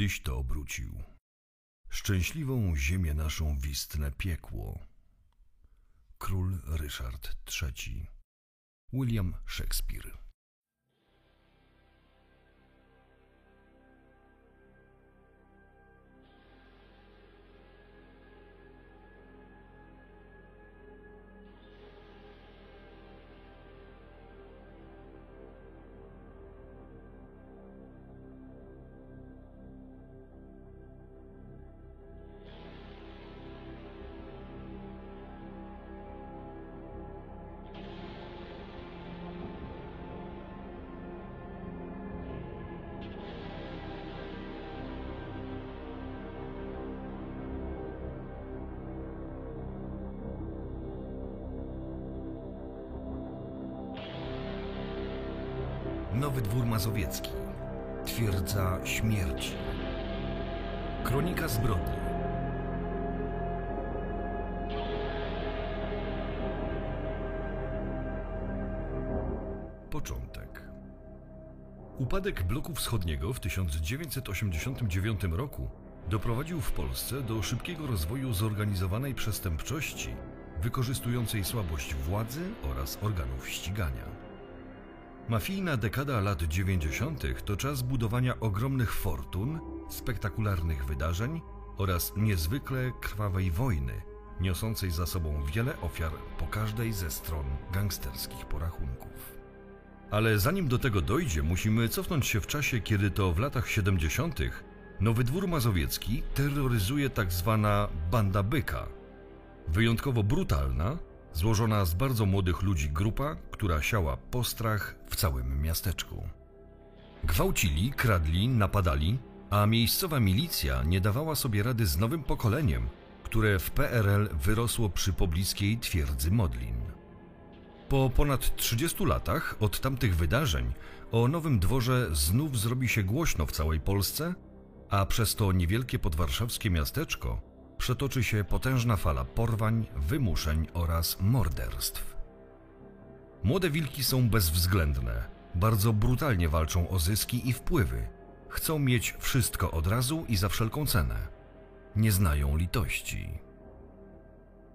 Tyś to obrócił. Szczęśliwą ziemię naszą wistne piekło. Król Ryszard III. William Shakespeare. Nowy Dwór Mazowiecki. Twierdza śmierci. Kronika zbrodni. Początek. Upadek bloku wschodniego w 1989 roku doprowadził w Polsce do szybkiego rozwoju zorganizowanej przestępczości, wykorzystującej słabość władzy oraz organów ścigania. Mafijna dekada lat 90. to czas budowania ogromnych fortun, spektakularnych wydarzeń oraz niezwykle krwawej wojny, niosącej za sobą wiele ofiar po każdej ze stron gangsterskich porachunków. Ale zanim do tego dojdzie, musimy cofnąć się w czasie, kiedy to w latach 70. Nowy Dwór Mazowiecki terroryzuje tak zwana banda byka. Wyjątkowo brutalna, Złożona z bardzo młodych ludzi grupa, która siała postrach w całym miasteczku. Gwałcili, kradli, napadali, a miejscowa milicja nie dawała sobie rady z nowym pokoleniem, które w PRL wyrosło przy pobliskiej twierdzy Modlin. Po ponad 30 latach od tamtych wydarzeń o Nowym Dworze znów zrobi się głośno w całej Polsce, a przez to niewielkie podwarszawskie miasteczko przetoczy się potężna fala porwań, wymuszeń oraz morderstw. Młode wilki są bezwzględne, bardzo brutalnie walczą o zyski i wpływy. Chcą mieć wszystko od razu i za wszelką cenę. Nie znają litości.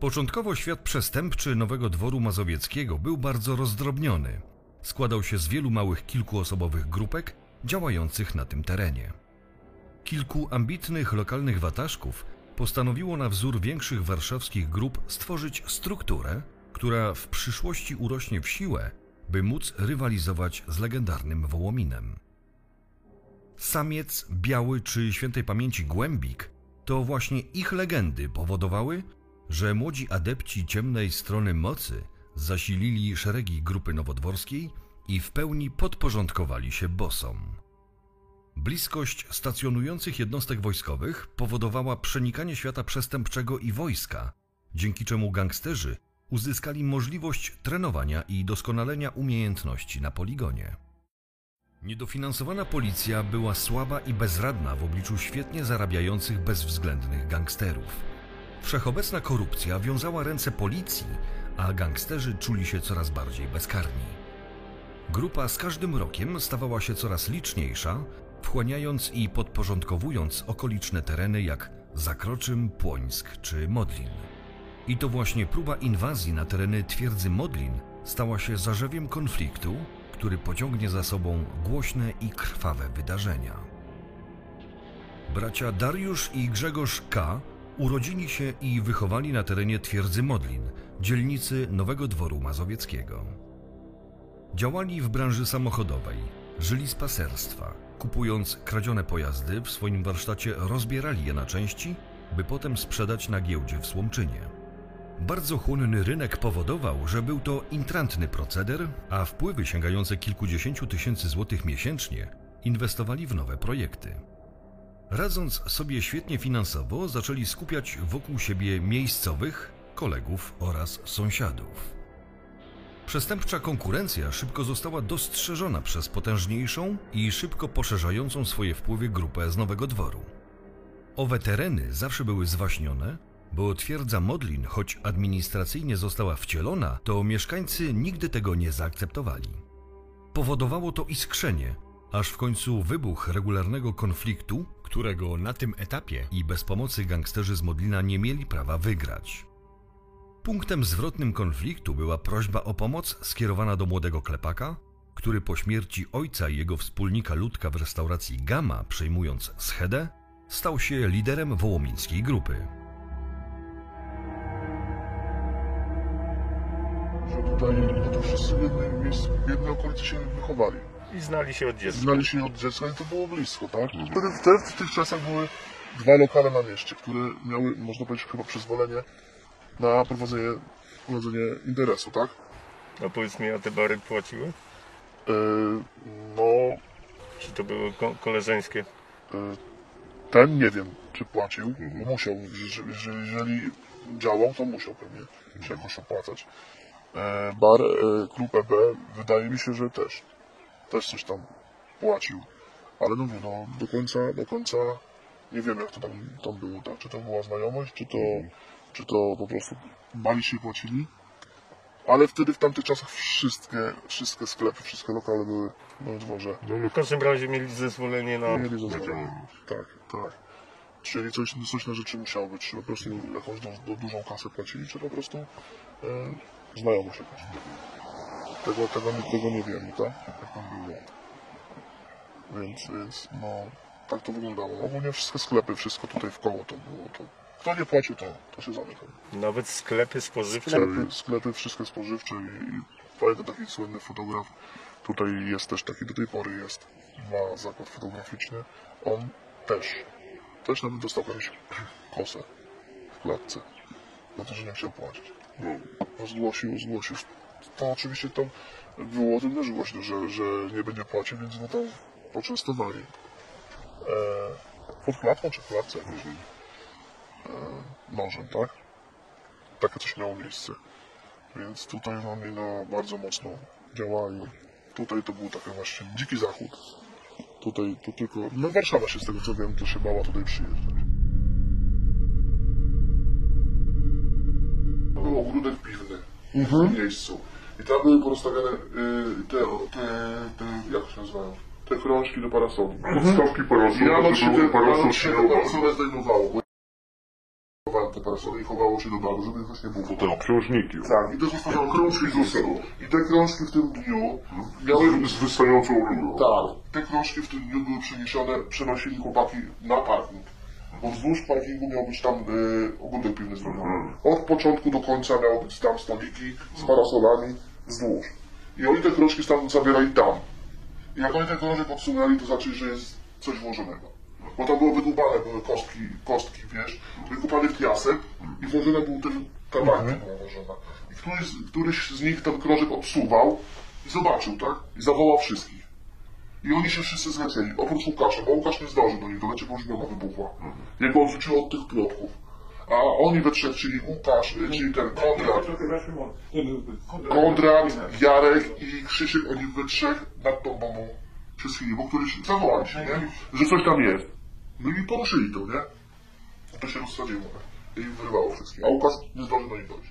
Początkowo świat przestępczy Nowego Dworu Mazowieckiego był bardzo rozdrobniony. Składał się z wielu małych kilkuosobowych grupek działających na tym terenie. Kilku ambitnych lokalnych wataszków postanowiło na wzór większych warszawskich grup stworzyć strukturę, która w przyszłości urośnie w siłę, by móc rywalizować z legendarnym Wołominem. Samiec, biały czy świętej pamięci głębik to właśnie ich legendy powodowały, że młodzi adepci ciemnej strony mocy zasilili szeregi grupy nowodworskiej i w pełni podporządkowali się bosom. Bliskość stacjonujących jednostek wojskowych powodowała przenikanie świata przestępczego i wojska, dzięki czemu gangsterzy uzyskali możliwość trenowania i doskonalenia umiejętności na poligonie. Niedofinansowana policja była słaba i bezradna w obliczu świetnie zarabiających bezwzględnych gangsterów. Wszechobecna korupcja wiązała ręce policji, a gangsterzy czuli się coraz bardziej bezkarni. Grupa z każdym rokiem stawała się coraz liczniejsza, wchłaniając i podporządkowując okoliczne tereny jak Zakroczym, Płońsk czy Modlin. I to właśnie próba inwazji na tereny twierdzy Modlin stała się zarzewiem konfliktu, który pociągnie za sobą głośne i krwawe wydarzenia. Bracia Dariusz i Grzegorz K. urodzili się i wychowali na terenie twierdzy Modlin, dzielnicy Nowego Dworu Mazowieckiego. Działali w branży samochodowej, żyli z paserstwa, Kupując kradzione pojazdy, w swoim warsztacie rozbierali je na części, by potem sprzedać na giełdzie w Słomczynie. Bardzo chłonny rynek powodował, że był to intrantny proceder, a wpływy sięgające kilkudziesięciu tysięcy złotych miesięcznie inwestowali w nowe projekty. Radząc sobie świetnie finansowo, zaczęli skupiać wokół siebie miejscowych, kolegów oraz sąsiadów. Przestępcza konkurencja szybko została dostrzeżona przez potężniejszą i szybko poszerzającą swoje wpływy grupę z Nowego Dworu. Owe tereny zawsze były zwaśnione, bo twierdza Modlin, choć administracyjnie została wcielona, to mieszkańcy nigdy tego nie zaakceptowali. Powodowało to iskrzenie, aż w końcu wybuch regularnego konfliktu, którego na tym etapie i bez pomocy gangsterzy z Modlina nie mieli prawa wygrać. Punktem zwrotnym konfliktu była prośba o pomoc skierowana do młodego klepaka, który po śmierci ojca i jego wspólnika Ludka w restauracji Gama, przejmując schedę, stał się liderem wołomińskiej grupy. że tutaj to wszyscy w jednym miejscu, w jednej okolicy się wychowali. I znali się od dziecka. Znali się od dziecka i to było blisko, tak? Wtedy, wtedy w tych czasach były dwa lokale na mieście, które miały, można powiedzieć, chyba przyzwolenie na prowadzenie, prowadzenie interesu, tak? A powiedz mi, a te bary płaciły? Yy, no, Czy to były ko- koleżeńskie? yy, ten nie wiem, czy płacił, bo musiał, jeżeli, jeżeli, działał, to musiał pewnie się jakoś opłacać. Yy, bar, yy, klub EB, wydaje mi się, że też, też coś tam płacił. Ale no no do końca, do końca nie wiem jak to tam, tam było, tak? Czy to była znajomość, czy to, czy to po prostu bali się płacili. Ale wtedy w tamtych czasach wszystkie, wszystkie sklepy, wszystkie lokale były na dworze. W każdym razie mieli zezwolenie na... Mieli zezwolenie. Tak, tak. Czyli coś, coś na rzeczy musiało być, czy po prostu jakąś do, do dużą kasę płacili, czy po prostu e, znajomość jakaś. Tego, tego, nie- tego nie wiemy, tak? Jak tam było. Więc, więc no, tak to wyglądało. Ogólnie wszystkie sklepy, wszystko tutaj w koło to było. To, kto nie płacił, to, to się zamykał. Nawet sklepy spożywcze. Sklepy, sklepy wszystkie spożywcze i, i pamiętam taki słynny fotograf. Tutaj jest też taki, do tej pory jest, ma zakład fotograficzny. On też, też nawet dostał jakąś kosę w klatce. Za to, że nie chciał płacić. No, zgłosił, zgłosił. To oczywiście tam było o tym też głośno, że, że nie będzie płacił, więc go tam poczęstowali. E, pod klatką czy w klatce jakoś. E, nożem, tak? takie coś miało miejsce. Więc tutaj oni no, bardzo mocno działali. Tutaj to był taki właśnie dziki zachód. Tutaj to tylko. No Warszawa się z tego co wiem, to się bała tutaj przyjeżdżać. Był ogródek piwny w tym miejscu. I tam były porozstawiane y, te, te, te, jak to się nazywają? Te krążki do parasoli. Parasol, I to było te parasol rano się te śniegu. parasole zdejmowało. I chowało się do baru, żeby coś nie było. Te obciążniki. Tak, i to zostawiało krążki z usług. I te krążki w tym dniu miały... Z wystającą rurą. Tak, te krążki w tym dniu były przeniesione, przenosili chłopaki na parking. Bo wzdłuż parkingu miał być tam y, ogródek piwny zrobiony. Od początku do końca miały być tam stoliki z parasolami wzdłuż. I oni te krążki stamtąd zabierali tam. I jak oni te krążek odsunęli, to znaczy, że jest coś włożonego. Bo tam było wydłubane, były kostki, kostki, wiesz, wykupany w piasek i włożone był ten tabak, była włożona. I któryś, z- któryś z nich ten krążek odsuwał i zobaczył, tak? I zawołał wszystkich. I oni się wszyscy zlecieli, oprócz Łukasza, bo Łukasz nie zdążył do nich dolecieć, bo już głowa wybuchła. Jego odrzuciło od tych plotków. A oni we trzech, czyli Łukasz, y, czyli ten Konrad, Konrad, Jarek i Krzysiek, oni we trzech nad tą bombą się schylili, bo któryś zawołali się, nie? Że coś tam jest. No i poruszyli to, nie? To się rozsadziło. I wyrwało wszystkich. A Łukasz nie zdążył do nich dojść.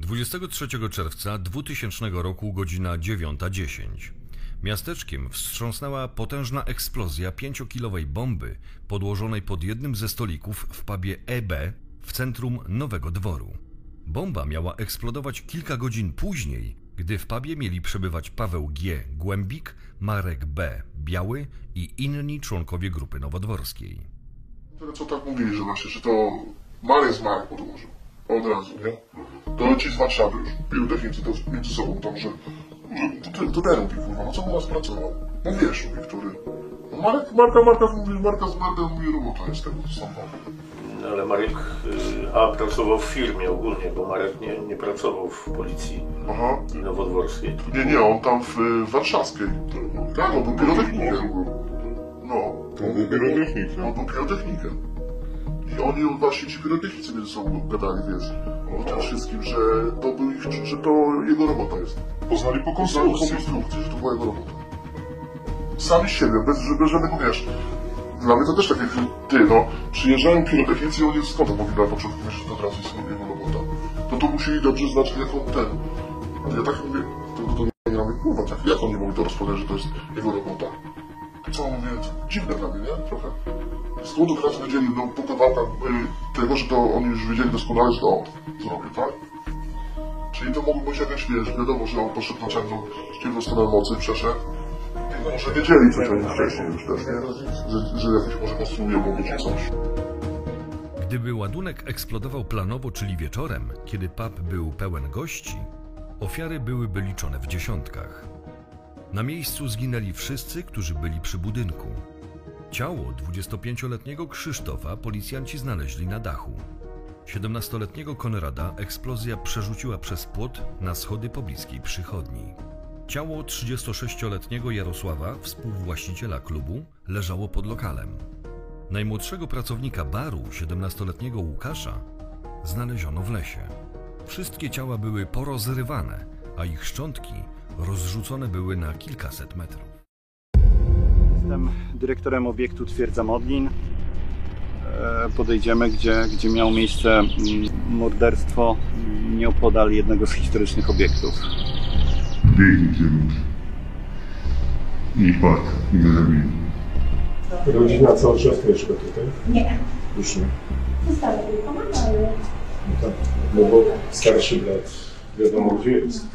23 czerwca 2000 roku godzina 9.10. Miasteczkiem wstrząsnęła potężna eksplozja pięciokilowej bomby podłożonej pod jednym ze stolików w pubie EB w centrum Nowego Dworu. Bomba miała eksplodować kilka godzin później, gdy w pubie mieli przebywać Paweł G. Głębik, Marek B. Biały i inni członkowie grupy nowodworskiej. Tyle co tak mówili, że właśnie, że to Marek z Marek podłożył. Od razu, nie? To ci z Warszawy już, pirotechnicy to między sobą tam, że, to, to ten mówi, kurwa, no co u nas pracował? No wiesz, mówi, który. No Marek, Marka, Marka, mówi, Marka z Marka, mówi, robota jest tego samochodu. No, ale Marek y, A pracował w firmie ogólnie, bo Marek nie, nie pracował w policji Aha. nowodworskiej. Nie, nie, on tam w, y, warszawskiej. Tak, on był pirotechnikiem. No, To był pirotechnikiem. on był pirotechnikiem. I oni właśnie ci pirotechnicy między sobą gadali, wiesz, o tym wszystkim, że to był ich, że to jego robota jest. Poznali po Po konstrukcji. konstrukcji, że to była jego robota. Sami z siebie, bez, bez żadnego, wiesz, dla mnie to też takie, ty no, przyjeżdżają pirotechnicy i oni skąd mogli na początku że to od razu jest jego robota. No to musieli dobrze znać, jak on ten. Ja tak mówię, to, to nie mamy kurwa, tak, jak oni mogli to rozpoznać, że to jest jego robota. co mówię, dziwne dla mnie, nie? Trochę. Z powodu pracy wiedzieli, no po kawałkach y, tego, że to oni już wiedzieli doskonale, że to on zrobił, tak? Czyli to mogło być jakaś, wiesz, wiadomo, że on poszedł na czarną, sztywną stronę mocy, przeszedł. Może wiedzieli coś oni wcześniej już też, nie? Że, że jakieś może konstruują mogli czy coś. Gdyby ładunek eksplodował planowo, czyli wieczorem, kiedy pub był pełen gości, ofiary byłyby liczone w dziesiątkach. Na miejscu zginęli wszyscy, którzy byli przy budynku. Ciało 25-letniego Krzysztofa policjanci znaleźli na dachu. 17-letniego Konrada eksplozja przerzuciła przez płot na schody pobliskiej przychodni. Ciało 36-letniego Jarosława, współwłaściciela klubu, leżało pod lokalem. Najmłodszego pracownika baru, 17-letniego Łukasza, znaleziono w lesie. Wszystkie ciała były porozrywane, a ich szczątki rozrzucone były na kilkaset metrów. Jestem dyrektorem obiektu Twierdza Modlin. E, Podejdziemy, gdzie, gdzie miało miejsce mm, morderstwo nieopodal jednego z historycznych obiektów. Biegnie kierunki. I padł. I go zabili. Rodzina cały czas mieszka tutaj? Nie, Już nie. została tylko mama, ale No tak. No bo starszy brat wiadomo gdzie jest.